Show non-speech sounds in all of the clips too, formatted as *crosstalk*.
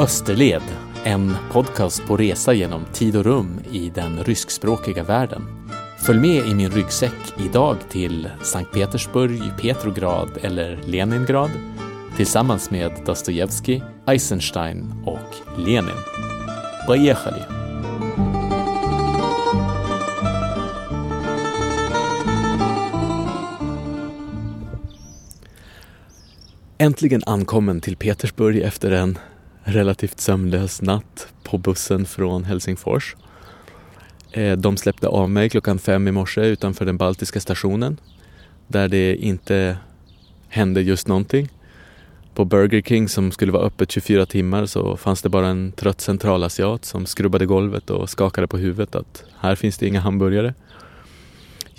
Österled, en podcast på resa genom tid och rum i den ryskspråkiga världen. Följ med i min ryggsäck idag till Sankt Petersburg, Petrograd eller Leningrad tillsammans med Dostojevskij, Eisenstein och Lenin. Поехали! Äntligen ankommen till Petersburg efter en relativt sömnlös natt på bussen från Helsingfors. Eh, de släppte av mig klockan fem i morse utanför den baltiska stationen där det inte hände just någonting. På Burger King som skulle vara öppet 24 timmar så fanns det bara en trött centralasiat som skrubbade golvet och skakade på huvudet att här finns det inga hamburgare.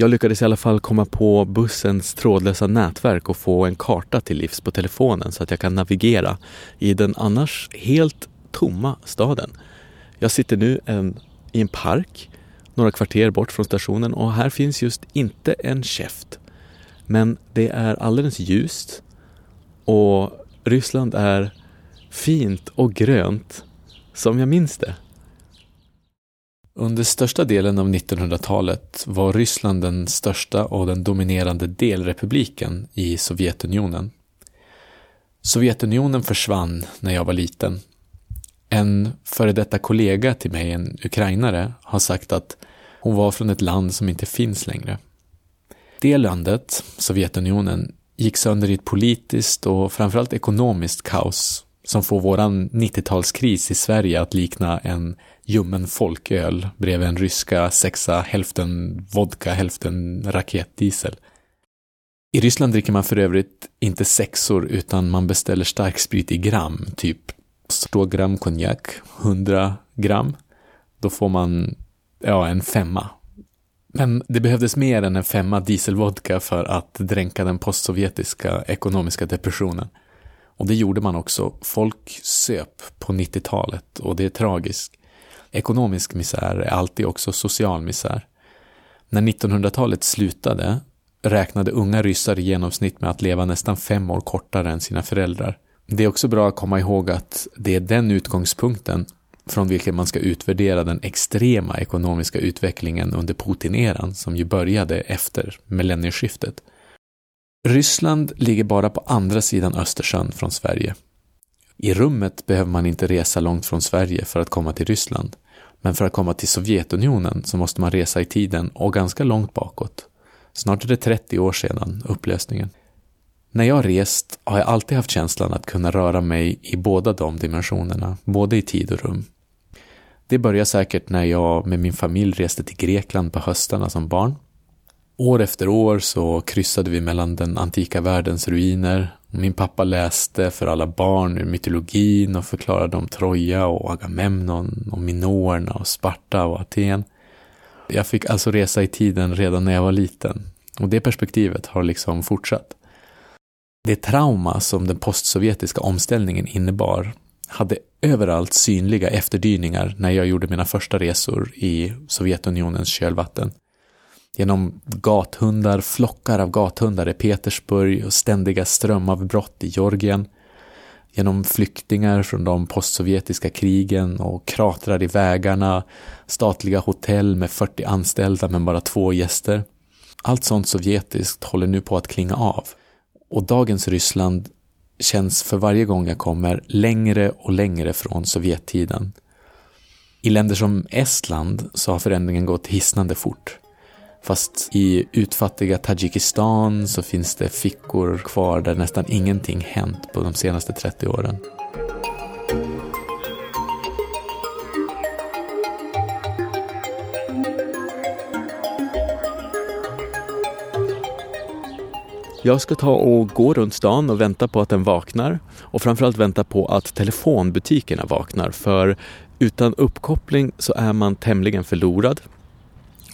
Jag lyckades i alla fall komma på bussens trådlösa nätverk och få en karta till livs på telefonen så att jag kan navigera i den annars helt tomma staden. Jag sitter nu en, i en park några kvarter bort från stationen och här finns just inte en käft. Men det är alldeles ljust och Ryssland är fint och grönt som jag minns det. Under största delen av 1900-talet var Ryssland den största och den dominerande delrepubliken i Sovjetunionen. Sovjetunionen försvann när jag var liten. En före detta kollega till mig, en ukrainare, har sagt att hon var från ett land som inte finns längre. Det landet, Sovjetunionen, gick sönder i ett politiskt och framförallt ekonomiskt kaos som får våran 90-talskris i Sverige att likna en ljummen folköl bredvid en ryska sexa hälften vodka, hälften raketdiesel. I Ryssland dricker man för övrigt inte sexor utan man beställer starksprit i gram, typ 100 gram konjak, 100 gram. Då får man, ja, en femma. Men det behövdes mer än en femma dieselvodka för att dränka den postsovjetiska ekonomiska depressionen. Och det gjorde man också. Folk söp på 90-talet och det är tragiskt. Ekonomisk misär är alltid också social misär. När 1900-talet slutade räknade unga ryssar i genomsnitt med att leva nästan fem år kortare än sina föräldrar. Det är också bra att komma ihåg att det är den utgångspunkten från vilken man ska utvärdera den extrema ekonomiska utvecklingen under Putin-eran som ju började efter millennieskiftet. Ryssland ligger bara på andra sidan Östersjön från Sverige. I rummet behöver man inte resa långt från Sverige för att komma till Ryssland. Men för att komma till Sovjetunionen så måste man resa i tiden och ganska långt bakåt. Snart är det 30 år sedan upplösningen. När jag rest har jag alltid haft känslan att kunna röra mig i båda de dimensionerna, både i tid och rum. Det började säkert när jag med min familj reste till Grekland på höstarna som barn. År efter år så kryssade vi mellan den antika världens ruiner. Min pappa läste för alla barn ur mytologin och förklarade om Troja och Agamemnon och Minoerna och Sparta och Aten. Jag fick alltså resa i tiden redan när jag var liten och det perspektivet har liksom fortsatt. Det trauma som den postsovjetiska omställningen innebar hade överallt synliga efterdyningar när jag gjorde mina första resor i Sovjetunionens kölvatten. Genom gathundar, flockar av gathundar i Petersburg och ständiga strömavbrott i Georgien. Genom flyktingar från de postsovjetiska krigen och kratrar i vägarna, statliga hotell med 40 anställda men bara två gäster. Allt sånt sovjetiskt håller nu på att klinga av. Och dagens Ryssland känns för varje gång jag kommer längre och längre från Sovjettiden. I länder som Estland så har förändringen gått hisnande fort. Fast i utfattiga Tadzjikistan så finns det fickor kvar där nästan ingenting hänt på de senaste 30 åren. Jag ska ta och gå runt stan och vänta på att den vaknar och framförallt vänta på att telefonbutikerna vaknar för utan uppkoppling så är man tämligen förlorad.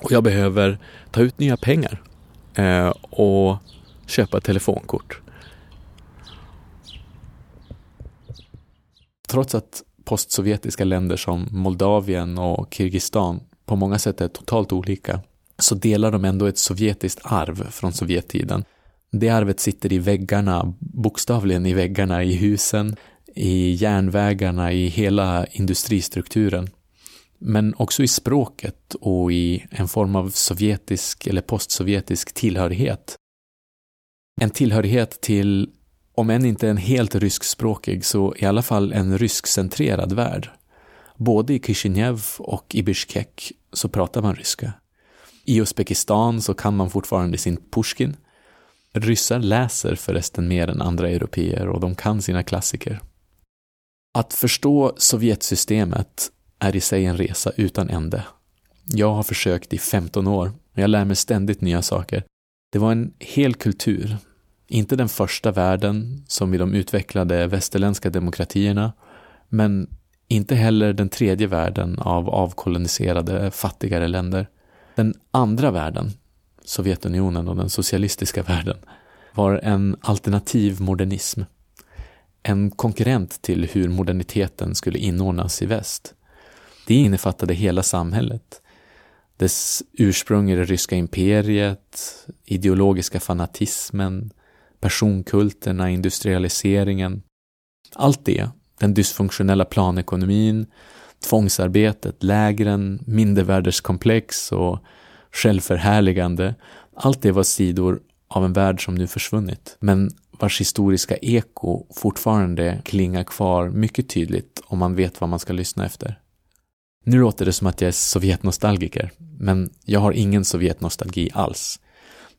Och jag behöver ta ut nya pengar eh, och köpa ett telefonkort. Trots att postsovjetiska länder som Moldavien och Kirgizistan på många sätt är totalt olika så delar de ändå ett sovjetiskt arv från Sovjettiden. Det arvet sitter i väggarna, bokstavligen i väggarna i husen, i järnvägarna, i hela industristrukturen. Men också i språket och i en form av sovjetisk eller postsovjetisk tillhörighet. En tillhörighet till, om än inte en helt ryskspråkig, så i alla fall en ryskcentrerad värld. Både i Kishinev och i Bishkek så pratar man ryska. I Uzbekistan så kan man fortfarande sin Pushkin. Ryssar läser förresten mer än andra europeer och de kan sina klassiker. Att förstå Sovjetsystemet är i sig en resa utan ände. Jag har försökt i 15 år och jag lär mig ständigt nya saker. Det var en hel kultur. Inte den första världen som i de utvecklade västerländska demokratierna, men inte heller den tredje världen av avkoloniserade fattigare länder. Den andra världen, Sovjetunionen och den socialistiska världen, var en alternativ modernism. En konkurrent till hur moderniteten skulle inordnas i väst. Det innefattade hela samhället. Dess ursprung i det ryska imperiet, ideologiska fanatismen, personkulterna, industrialiseringen. Allt det, den dysfunktionella planekonomin, tvångsarbetet, lägren, mindervärdeskomplex och självförhärligande. Allt det var sidor av en värld som nu försvunnit, men vars historiska eko fortfarande klingar kvar mycket tydligt om man vet vad man ska lyssna efter. Nu låter det som att jag är Sovjetnostalgiker, men jag har ingen Sovjetnostalgi alls.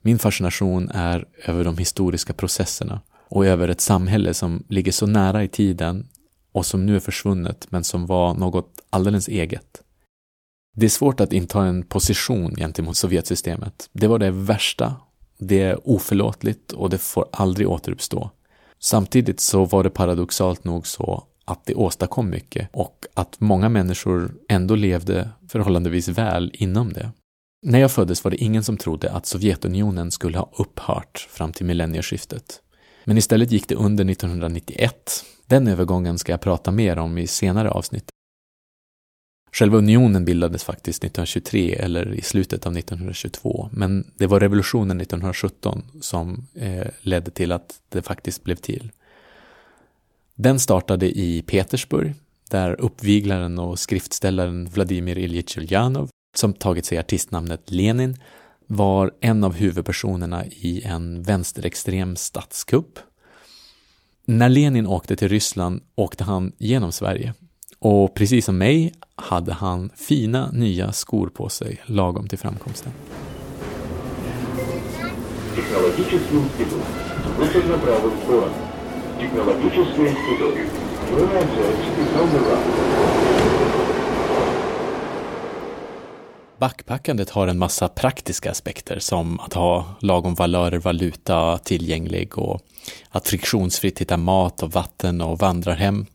Min fascination är över de historiska processerna och över ett samhälle som ligger så nära i tiden och som nu är försvunnet men som var något alldeles eget. Det är svårt att inta en position gentemot Sovjetsystemet. Det var det värsta, det är oförlåtligt och det får aldrig återuppstå. Samtidigt så var det paradoxalt nog så att det åstadkom mycket och att många människor ändå levde förhållandevis väl inom det. När jag föddes var det ingen som trodde att Sovjetunionen skulle ha upphört fram till millennieskiftet. Men istället gick det under 1991. Den övergången ska jag prata mer om i senare avsnitt. Själva unionen bildades faktiskt 1923 eller i slutet av 1922, men det var revolutionen 1917 som eh, ledde till att det faktiskt blev till. Den startade i Petersburg, där uppviglaren och skriftställaren Vladimir Iljitj Ulyanov, som tagit sig artistnamnet Lenin, var en av huvudpersonerna i en vänsterextrem statskupp. När Lenin åkte till Ryssland åkte han genom Sverige och precis som mig hade han fina nya skor på sig lagom till framkomsten. Технологический институт. Выход на правую сторону. Технологический институт. Backpackandet har en massa praktiska aspekter som att ha lagom valörer valuta tillgänglig och att friktionsfritt hitta mat och vatten och vandrarhem.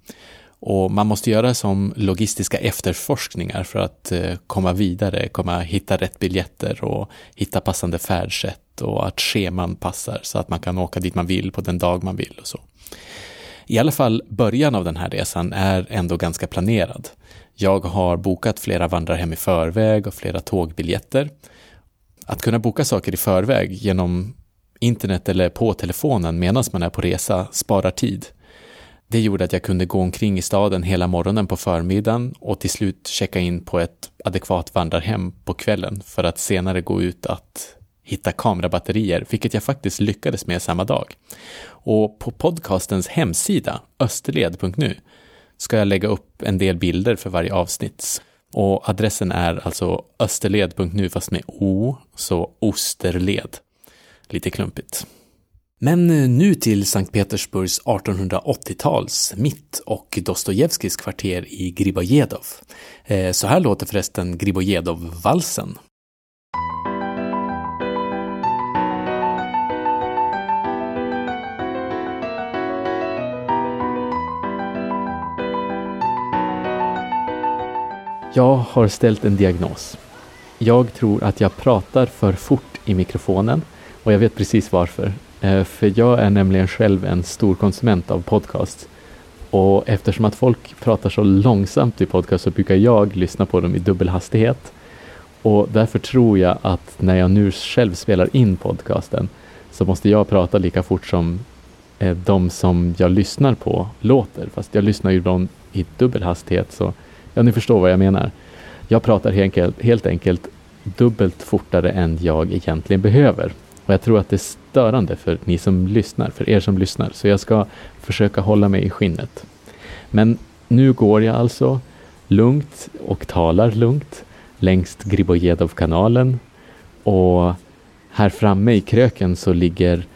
Och man måste göra som logistiska efterforskningar för att eh, komma vidare, komma hitta rätt biljetter och hitta passande färdsätt och att scheman passar så att man kan åka dit man vill på den dag man vill och så. I alla fall början av den här resan är ändå ganska planerad. Jag har bokat flera vandrarhem i förväg och flera tågbiljetter. Att kunna boka saker i förväg genom internet eller på telefonen medan man är på resa sparar tid. Det gjorde att jag kunde gå omkring i staden hela morgonen på förmiddagen och till slut checka in på ett adekvat vandrarhem på kvällen för att senare gå ut att hitta kamerabatterier, vilket jag faktiskt lyckades med samma dag. Och på podcastens hemsida, österled.nu, ska jag lägga upp en del bilder för varje avsnitt. Och adressen är alltså österled.nu fast med O, så Osterled. Lite klumpigt. Men nu till Sankt Petersburgs 1880-tals mitt och Dostojevskijs kvarter i Gribojedov. Eh, så här låter förresten Gribojedov-valsen. Jag har ställt en diagnos. Jag tror att jag pratar för fort i mikrofonen och jag vet precis varför. Eh, för jag är nämligen själv en stor konsument av podcast. Och eftersom att folk pratar så långsamt i podcast så brukar jag lyssna på dem i dubbel hastighet. Och därför tror jag att när jag nu själv spelar in podcasten så måste jag prata lika fort som eh, de som jag lyssnar på låter. Fast jag lyssnar ju dem i dubbel hastighet så ja, ni förstår vad jag menar. Jag pratar helt enkelt, helt enkelt dubbelt fortare än jag egentligen behöver. Och jag tror att det är störande för ni som lyssnar, för er som lyssnar. Så jag ska försöka hålla mig i skinnet. Men nu går jag alltså lugnt och talar lugnt längs Gribojedov-kanalen och här framme i kröken så ligger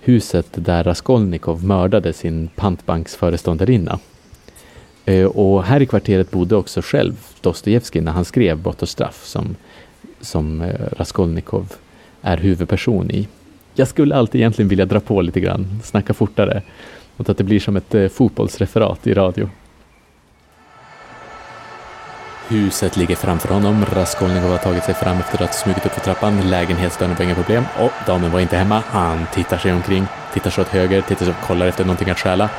huset där Raskolnikov mördade sin pantbanksföreståndarinna. Eh, och här i kvarteret bodde också själv Dostojevskij när han skrev Brott och straff som, som eh, Raskolnikov är huvudperson i. Jag skulle alltid egentligen vilja dra på lite grann, snacka fortare, och att det blir som ett eh, fotbollsreferat i radio. Huset ligger framför honom. Raskolnikov har tagit sig fram efter att ha smugit upp för trappan. Lägenhetsdörren var inga problem. Och damen var inte hemma. Han tittar sig omkring, tittar sig åt höger, tittar sig och kollar efter någonting att stjäla.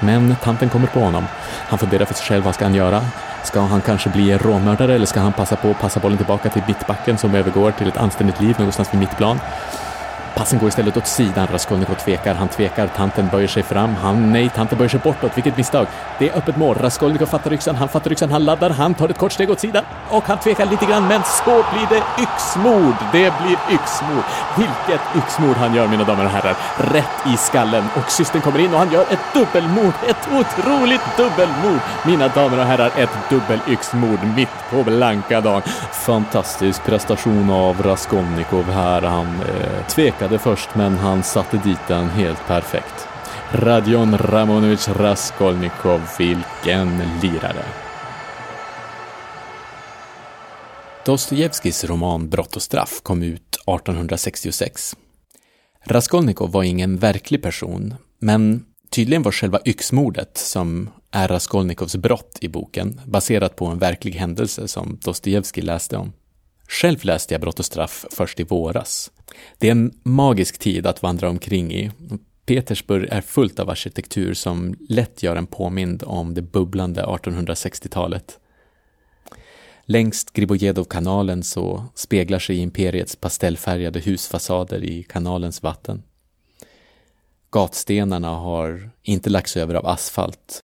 Men tanten kommer på honom. Han funderar för sig själv, vad ska han göra? Ska han kanske bli rånmördare eller ska han passa på att passa bollen tillbaka till mittbacken som övergår till ett anständigt liv någonstans vid mittplan? Passen går istället åt sidan. Raskolnikov tvekar, han tvekar, tanten böjer sig fram. Han, nej, tanten böjer sig bortåt. Vilket misstag. Det är öppet mål. Raskolnikov fattar yxan, han fattar yxan, han laddar, han tar ett kort steg åt sidan och han tvekar lite grann, men så blir det yxmord. Det blir yxmord. Vilket yxmord han gör, mina damer och herrar. Rätt i skallen och systern kommer in och han gör ett dubbelmord. Ett otroligt dubbelmord. Mina damer och herrar, ett dubbelyxmord mitt på blanka dagen. Fantastisk prestation av Raskolnikov här. Han eh, tvekar tvekade först, men han satte dit den helt perfekt. Radion Ramonovic Raskolnikov, vilken lirare! Dostojevskijs roman Brott och straff kom ut 1866. Raskolnikov var ingen verklig person, men tydligen var själva yxmordet, som är Raskolnikovs brott i boken, baserat på en verklig händelse som Dostojevskij läste om. Själv läste jag Brott och straff först i våras. Det är en magisk tid att vandra omkring i. Petersburg är fullt av arkitektur som lätt gör en påmind om det bubblande 1860-talet. Längs Gribojedov-kanalen så speglar sig imperiets pastellfärgade husfasader i kanalens vatten. Gatstenarna har inte lagts över av asfalt.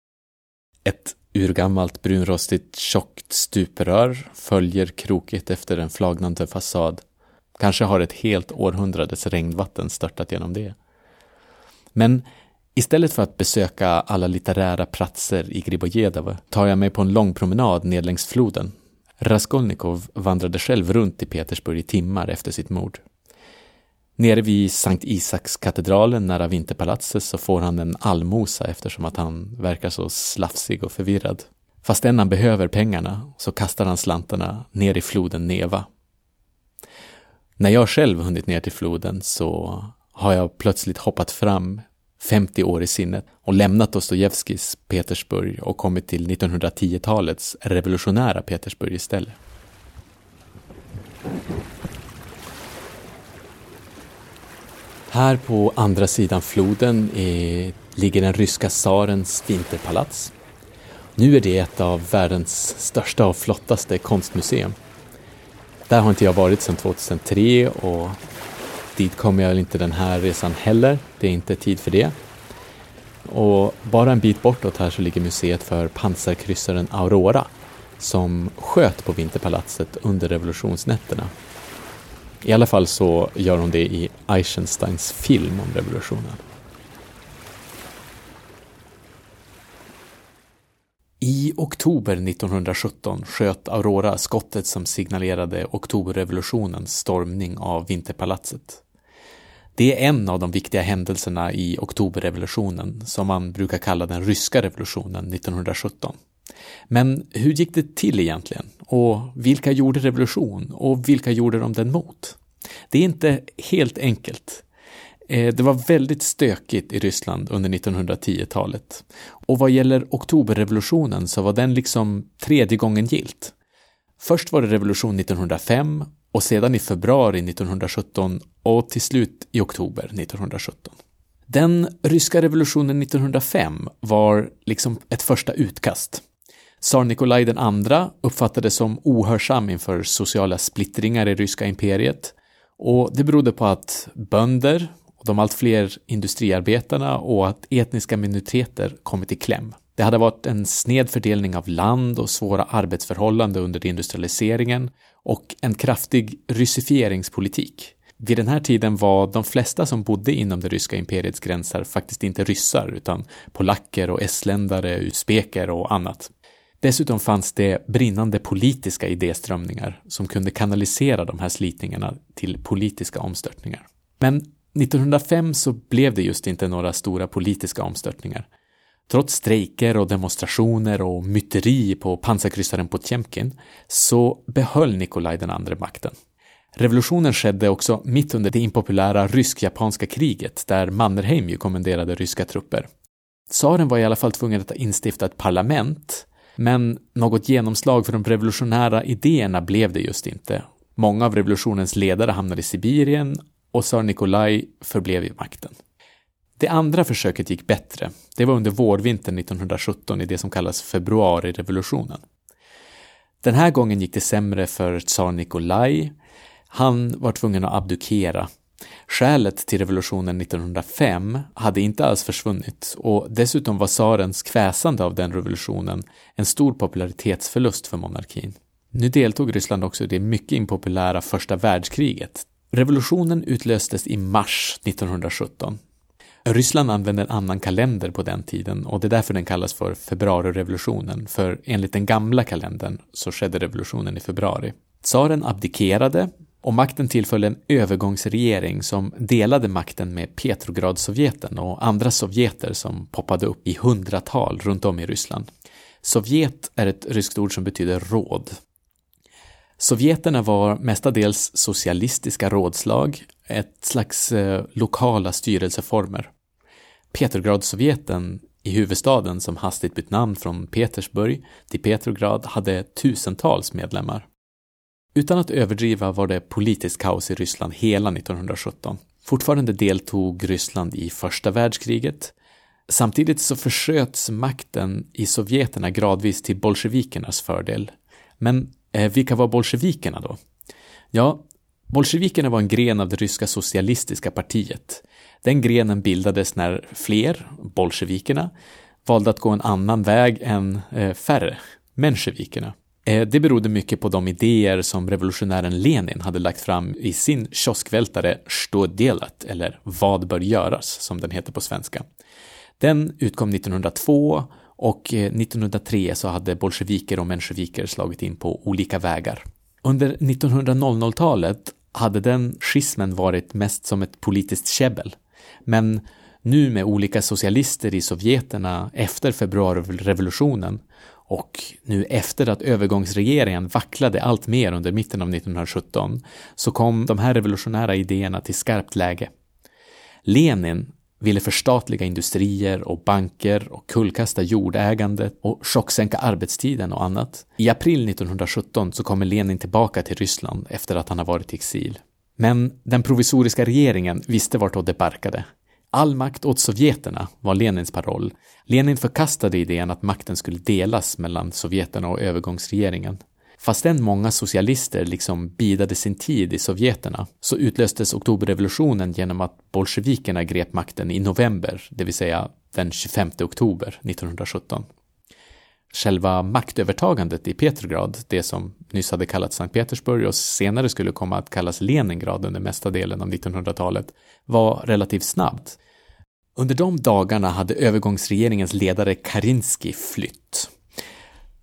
Ett urgammalt brunrostigt tjockt stuprör följer krokigt efter en flagnande fasad. Kanske har ett helt århundrades regnvatten störtat genom det. Men istället för att besöka alla litterära platser i Gribojedov tar jag mig på en lång promenad ned längs floden. Raskolnikov vandrade själv runt i Petersburg i timmar efter sitt mord. Nere vid Sankt Isakskatedralen nära Vinterpalatset så får han en allmosa eftersom att han verkar så slafsig och förvirrad. Fastän han behöver pengarna så kastar han slantarna ner i floden Neva. När jag själv hunnit ner till floden så har jag plötsligt hoppat fram 50 år i sinnet och lämnat Dostojevskijs Petersburg och kommit till 1910-talets revolutionära Petersburg istället. Här på andra sidan floden är, ligger den ryska tsarens vinterpalats. Nu är det ett av världens största och flottaste konstmuseum. Där har inte jag varit sedan 2003 och dit kommer jag inte den här resan heller. Det är inte tid för det. Och bara en bit bortåt här så ligger museet för pansarkryssaren Aurora som sköt på Vinterpalatset under revolutionsnätterna i alla fall så gör hon det i Eisensteins film om revolutionen. I oktober 1917 sköt Aurora skottet som signalerade oktoberrevolutionens stormning av Vinterpalatset. Det är en av de viktiga händelserna i oktoberrevolutionen, som man brukar kalla den ryska revolutionen 1917. Men hur gick det till egentligen? Och vilka gjorde revolution? Och vilka gjorde de den mot? Det är inte helt enkelt. Eh, det var väldigt stökigt i Ryssland under 1910-talet. Och vad gäller oktoberrevolutionen så var den liksom tredje gången gilt. Först var det revolution 1905 och sedan i februari 1917 och till slut i oktober 1917. Den ryska revolutionen 1905 var liksom ett första utkast. Tsar Nikolaj II uppfattades som ohörsam inför sociala splittringar i ryska imperiet och det berodde på att bönder, de allt fler industriarbetarna och att etniska minoriteter kommit i kläm. Det hade varit en sned fördelning av land och svåra arbetsförhållanden under industrialiseringen och en kraftig ryssifieringspolitik. Vid den här tiden var de flesta som bodde inom det ryska imperiets gränser faktiskt inte ryssar utan polacker och estländare, usbeker och annat. Dessutom fanns det brinnande politiska idéströmningar som kunde kanalisera de här slitningarna till politiska omstörtningar. Men 1905 så blev det just inte några stora politiska omstörtningar. Trots strejker och demonstrationer och myteri på pansarkryssaren Potemkin så behöll Nikolaj den andre makten. Revolutionen skedde också mitt under det impopulära rysk-japanska kriget där Mannerheim ju kommenderade ryska trupper. Tsaren var i alla fall tvungen att instifta ett parlament, men något genomslag för de revolutionära idéerna blev det just inte. Många av revolutionens ledare hamnade i Sibirien och tsar Nikolaj förblev vid makten. Det andra försöket gick bättre. Det var under vårvintern 1917 i det som kallas februarirevolutionen. Den här gången gick det sämre för tsar Nikolaj. Han var tvungen att abdikera. Skälet till revolutionen 1905 hade inte alls försvunnit och dessutom var tsarens kväsande av den revolutionen en stor popularitetsförlust för monarkin. Nu deltog Ryssland också i det mycket impopulära första världskriget. Revolutionen utlöstes i mars 1917 Ryssland använde en annan kalender på den tiden och det är därför den kallas för februarirevolutionen, för enligt den gamla kalendern så skedde revolutionen i februari. Tsaren abdikerade och makten tillföll en övergångsregering som delade makten med Petrogradsovjeten och andra sovjeter som poppade upp i hundratal runt om i Ryssland. Sovjet är ett ryskt ord som betyder råd. Sovjeterna var mestadels socialistiska rådslag, ett slags eh, lokala styrelseformer. Petrogradsovjeten i huvudstaden som hastigt bytt namn från Petersburg till Petrograd hade tusentals medlemmar. Utan att överdriva var det politiskt kaos i Ryssland hela 1917. Fortfarande deltog Ryssland i första världskriget. Samtidigt så försköts makten i sovjeterna gradvis till bolsjevikernas fördel. Men eh, vilka var bolsjevikerna då? Ja, bolsjevikerna var en gren av det ryska socialistiska partiet den grenen bildades när fler, bolsjevikerna, valde att gå en annan väg än eh, färre, mensjevikerna. Eh, det berodde mycket på de idéer som revolutionären Lenin hade lagt fram i sin kioskvältare Stådelat, eller Vad bör göras, som den heter på svenska. Den utkom 1902 och eh, 1903 så hade bolsjeviker och mensjeviker slagit in på olika vägar. Under 1900-talet hade den schismen varit mest som ett politiskt käbbel. Men nu med olika socialister i Sovjeterna efter februarirevolutionen och nu efter att övergångsregeringen vacklade allt mer under mitten av 1917 så kom de här revolutionära idéerna till skarpt läge. Lenin ville förstatliga industrier och banker och kullkasta jordägandet och chocksänka arbetstiden och annat. I april 1917 så kommer Lenin tillbaka till Ryssland efter att han har varit i exil. Men den provisoriska regeringen visste vartåt det barkade. All makt åt sovjeterna var Lenins paroll. Lenin förkastade idén att makten skulle delas mellan sovjeterna och övergångsregeringen. Fastän många socialister liksom bidade sin tid i sovjeterna så utlöstes oktoberrevolutionen genom att bolsjevikerna grep makten i november, det vill säga den 25 oktober 1917. Själva maktövertagandet i Petrograd, det som nyss hade kallats Sankt Petersburg och senare skulle komma att kallas Leningrad under mesta delen av 1900-talet, var relativt snabbt. Under de dagarna hade övergångsregeringens ledare Karinski flytt.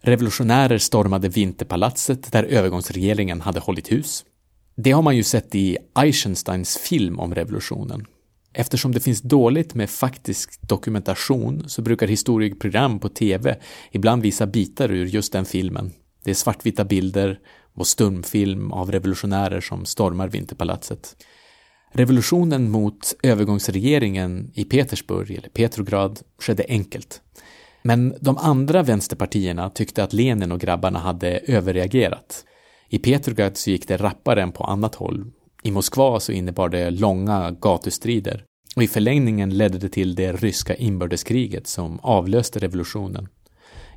Revolutionärer stormade Vinterpalatset där övergångsregeringen hade hållit hus. Det har man ju sett i Eisensteins film om revolutionen. Eftersom det finns dåligt med faktisk dokumentation så brukar historieprogram på TV ibland visa bitar ur just den filmen. Det är svartvita bilder och stumfilm av revolutionärer som stormar Vinterpalatset. Revolutionen mot övergångsregeringen i Petersburg, eller Petrograd, skedde enkelt. Men de andra vänsterpartierna tyckte att Lenin och grabbarna hade överreagerat. I Petrograd så gick det rappare än på annat håll i Moskva så innebar det långa gatustrider och i förlängningen ledde det till det ryska inbördeskriget som avlöste revolutionen.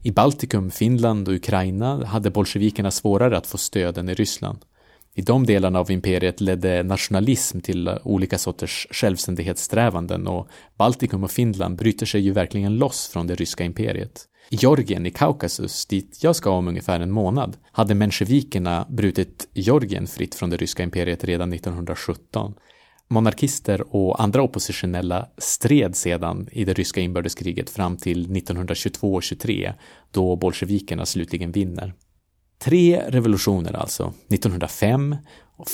I Baltikum, Finland och Ukraina hade bolsjevikerna svårare att få stöd än i Ryssland. I de delarna av imperiet ledde nationalism till olika sorters självständighetssträvanden och Baltikum och Finland bryter sig ju verkligen loss från det ryska imperiet. I Georgien i Kaukasus, dit jag ska om ungefär en månad, hade mensjevikerna brutit Georgien fritt från det ryska imperiet redan 1917. Monarkister och andra oppositionella stred sedan i det ryska inbördeskriget fram till 1922-23 då bolsjevikerna slutligen vinner. Tre revolutioner alltså, 1905,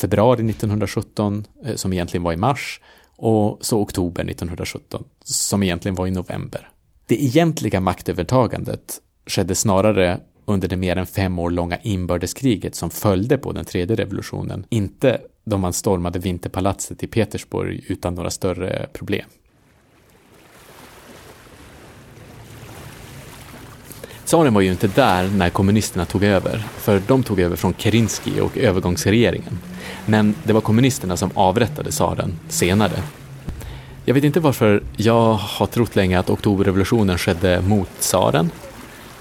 februari 1917 eh, som egentligen var i mars och så oktober 1917 som egentligen var i november. Det egentliga maktövertagandet skedde snarare under det mer än fem år långa inbördeskriget som följde på den tredje revolutionen, inte då man stormade Vinterpalatset i Petersburg utan några större problem. Tsaren var ju inte där när kommunisterna tog över, för de tog över från Kerensky och övergångsregeringen. Men det var kommunisterna som avrättade tsaren senare. Jag vet inte varför jag har trott länge att oktoberrevolutionen skedde mot tsaren.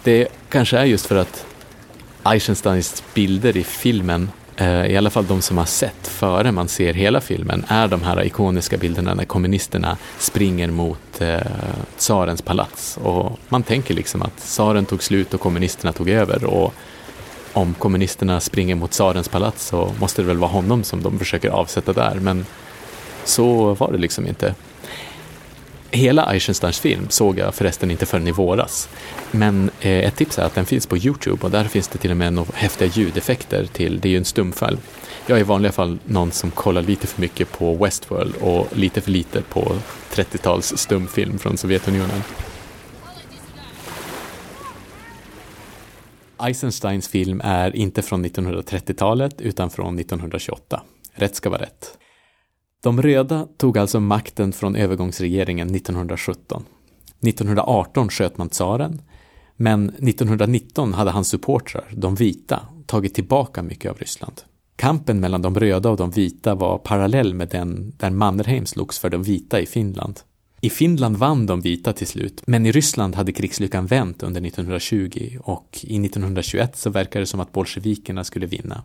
Det kanske är just för att Eisensteins bilder i filmen eh, i alla fall de som har sett före man ser hela filmen, är de här ikoniska bilderna när kommunisterna springer mot eh, tsarens palats. Och man tänker liksom att tsaren tog slut och kommunisterna tog över. Och om kommunisterna springer mot tsarens palats så måste det väl vara honom som de försöker avsätta där. Men så var det liksom inte. Hela Eisensteins film såg jag förresten inte förrän i våras. Men eh, ett tips är att den finns på Youtube och där finns det till och med några häftiga ljudeffekter till, det är ju en stumfilm. Jag är i vanliga fall någon som kollar lite för mycket på Westworld och lite för lite på 30-tals stumfilm från Sovjetunionen. Eisensteins film är inte från 1930-talet utan från 1928. Rätt ska vara rätt. De röda tog alltså makten från övergångsregeringen 1917. 1918 sköt man tsaren, men 1919 hade hans supportrar, de vita, tagit tillbaka mycket av Ryssland. Kampen mellan de röda och de vita var parallell med den där Mannerheim slogs för de vita i Finland. I Finland vann de vita till slut, men i Ryssland hade krigslyckan vänt under 1920 och i 1921 så verkade det som att bolsjevikerna skulle vinna.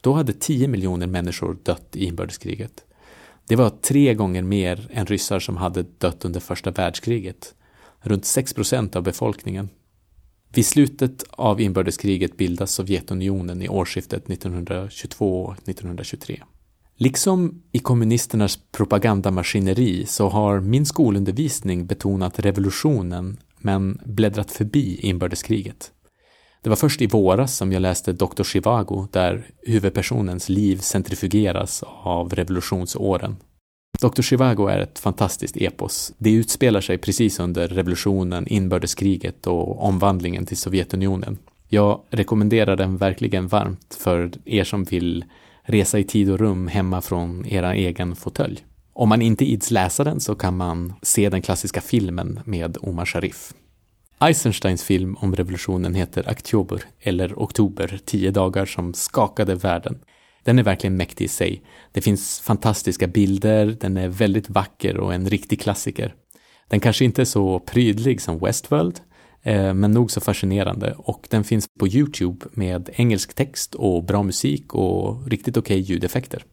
Då hade 10 miljoner människor dött i inbördeskriget. Det var tre gånger mer än ryssar som hade dött under första världskriget. Runt 6 procent av befolkningen. Vid slutet av inbördeskriget bildas Sovjetunionen i årsskiftet 1922-1923. Liksom i kommunisternas propagandamaskineri så har min skolundervisning betonat revolutionen men bläddrat förbi inbördeskriget. Det var först i våras som jag läste Dr. Chivago där huvudpersonens liv centrifugeras av revolutionsåren. Dr. Chivago är ett fantastiskt epos. Det utspelar sig precis under revolutionen, inbördeskriget och omvandlingen till Sovjetunionen. Jag rekommenderar den verkligen varmt för er som vill resa i tid och rum hemma från era egen fåtölj. Om man inte ids läsa den så kan man se den klassiska filmen med Omar Sharif. Eisensteins film om revolutionen heter Oktober, eller Oktober, tio dagar som skakade världen. Den är verkligen mäktig i sig. Det finns fantastiska bilder, den är väldigt vacker och en riktig klassiker. Den kanske inte är så prydlig som Westworld, eh, men nog så fascinerande och den finns på Youtube med engelsk text och bra musik och riktigt okej okay ljudeffekter.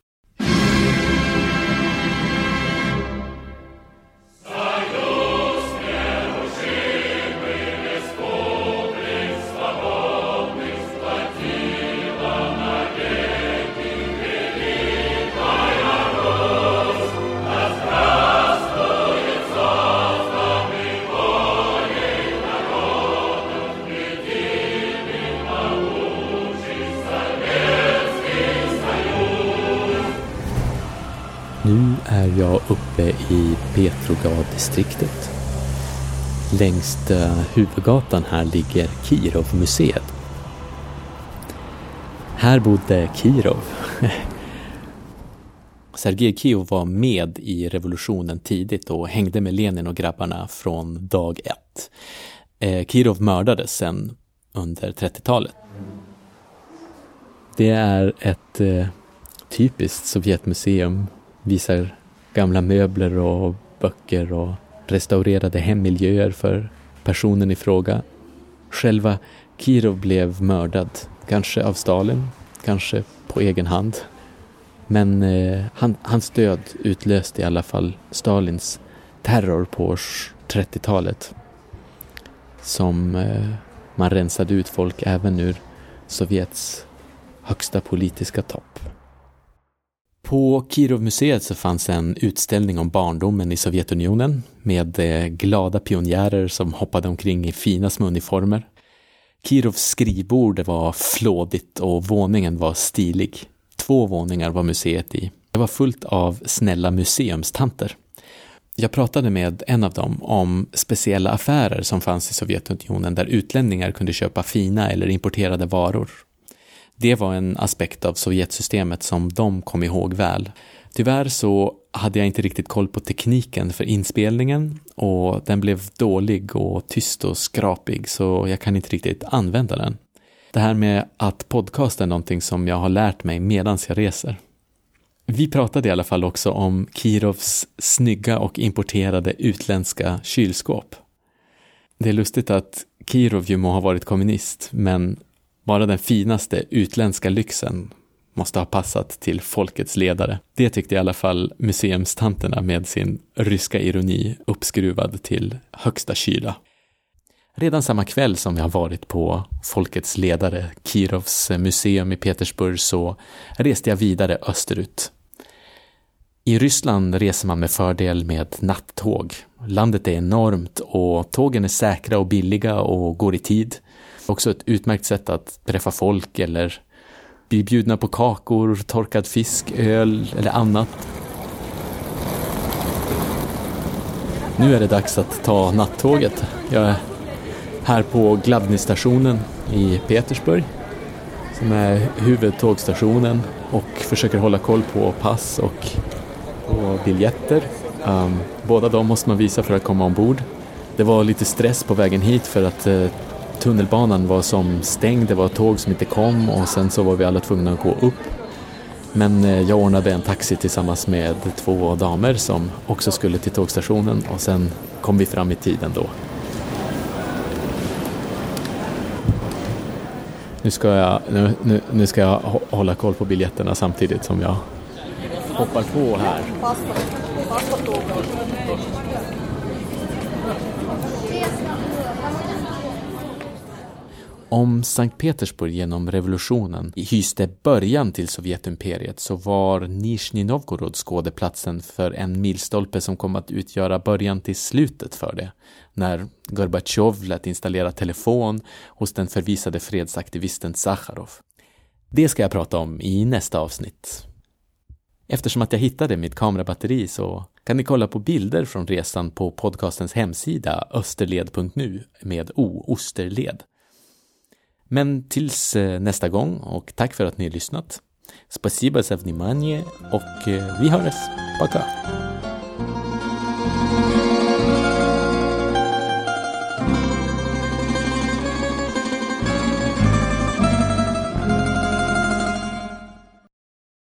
I Petrograd-distriktet. Längs huvudgatan här ligger Kirov-museet. Här bodde Kirov. *laughs* Sergej Kirov var med i revolutionen tidigt och hängde med Lenin och grabbarna från dag ett. Eh, Kirov mördades sen under 30-talet. Det är ett eh, typiskt Sovjetmuseum visar gamla möbler och böcker och restaurerade hemmiljöer för personen i fråga. Själva Kirov blev mördad, kanske av Stalin, kanske på egen hand. Men eh, han, hans död utlöste i alla fall Stalins terror på 30-talet. Som eh, man rensade ut folk även ur Sovjets högsta politiska topp. På Kirovmuseet så fanns en utställning om barndomen i Sovjetunionen med eh, glada pionjärer som hoppade omkring i fina små uniformer. Kirovs skrivbord var flådigt och våningen var stilig. Två våningar var museet i. Det var fullt av snälla museumstanter. Jag pratade med en av dem om speciella affärer som fanns i Sovjetunionen där utlänningar kunde köpa fina eller importerade varor. Det var en aspekt av Sovjetsystemet som de kom ihåg väl. Tyvärr så hade jag inte riktigt koll på tekniken för inspelningen och den blev dålig och tyst och skrapig så jag kan inte riktigt använda den. Det här med att podcasta är någonting som jag har lärt mig medans jag reser. Vi pratade i alla fall också om Kirovs snygga och importerade utländska kylskåp. Det är lustigt att Kirov ju må ha varit kommunist, men bara den finaste utländska lyxen måste ha passat till folkets ledare. Det tyckte i alla fall museumstanterna med sin ryska ironi uppskruvad till högsta kyla. Redan samma kväll som jag varit på folkets ledare, Kirovs museum i Petersburg, så reste jag vidare österut. I Ryssland reser man med fördel med nattåg. Landet är enormt och tågen är säkra och billiga och går i tid. Också ett utmärkt sätt att träffa folk eller bli bjudna på kakor, torkad fisk, öl eller annat. Nu är det dags att ta nattåget. Jag är här på Gladnystationen i Petersburg som är huvudtågstationen och försöker hålla koll på pass och på biljetter. Um, båda de måste man visa för att komma ombord. Det var lite stress på vägen hit för att uh, tunnelbanan var som stängd, det var tåg som inte kom och sen så var vi alla tvungna att gå upp. Men eh, jag ordnade en taxi tillsammans med två damer som också skulle till tågstationen och sen kom vi fram i tiden då. Nu ska jag, nu, nu, nu ska jag hålla koll på biljetterna samtidigt som jag hoppar på här. Om Sankt Petersburg genom revolutionen hyste början till Sovjetimperiet så var Nizjnij Novgorod skådeplatsen för en milstolpe som kom att utgöra början till slutet för det, när Gorbatjov lät installera telefon hos den förvisade fredsaktivisten Sacharov. Det ska jag prata om i nästa avsnitt. Eftersom att jag hittade mitt kamerabatteri så kan ni kolla på bilder från resan på podcastens hemsida österled.nu med O, Osterled. Men tills eh, nästa gång och tack för att ni har lyssnat. Spasiba za внимание och eh, vi hörs. Пока!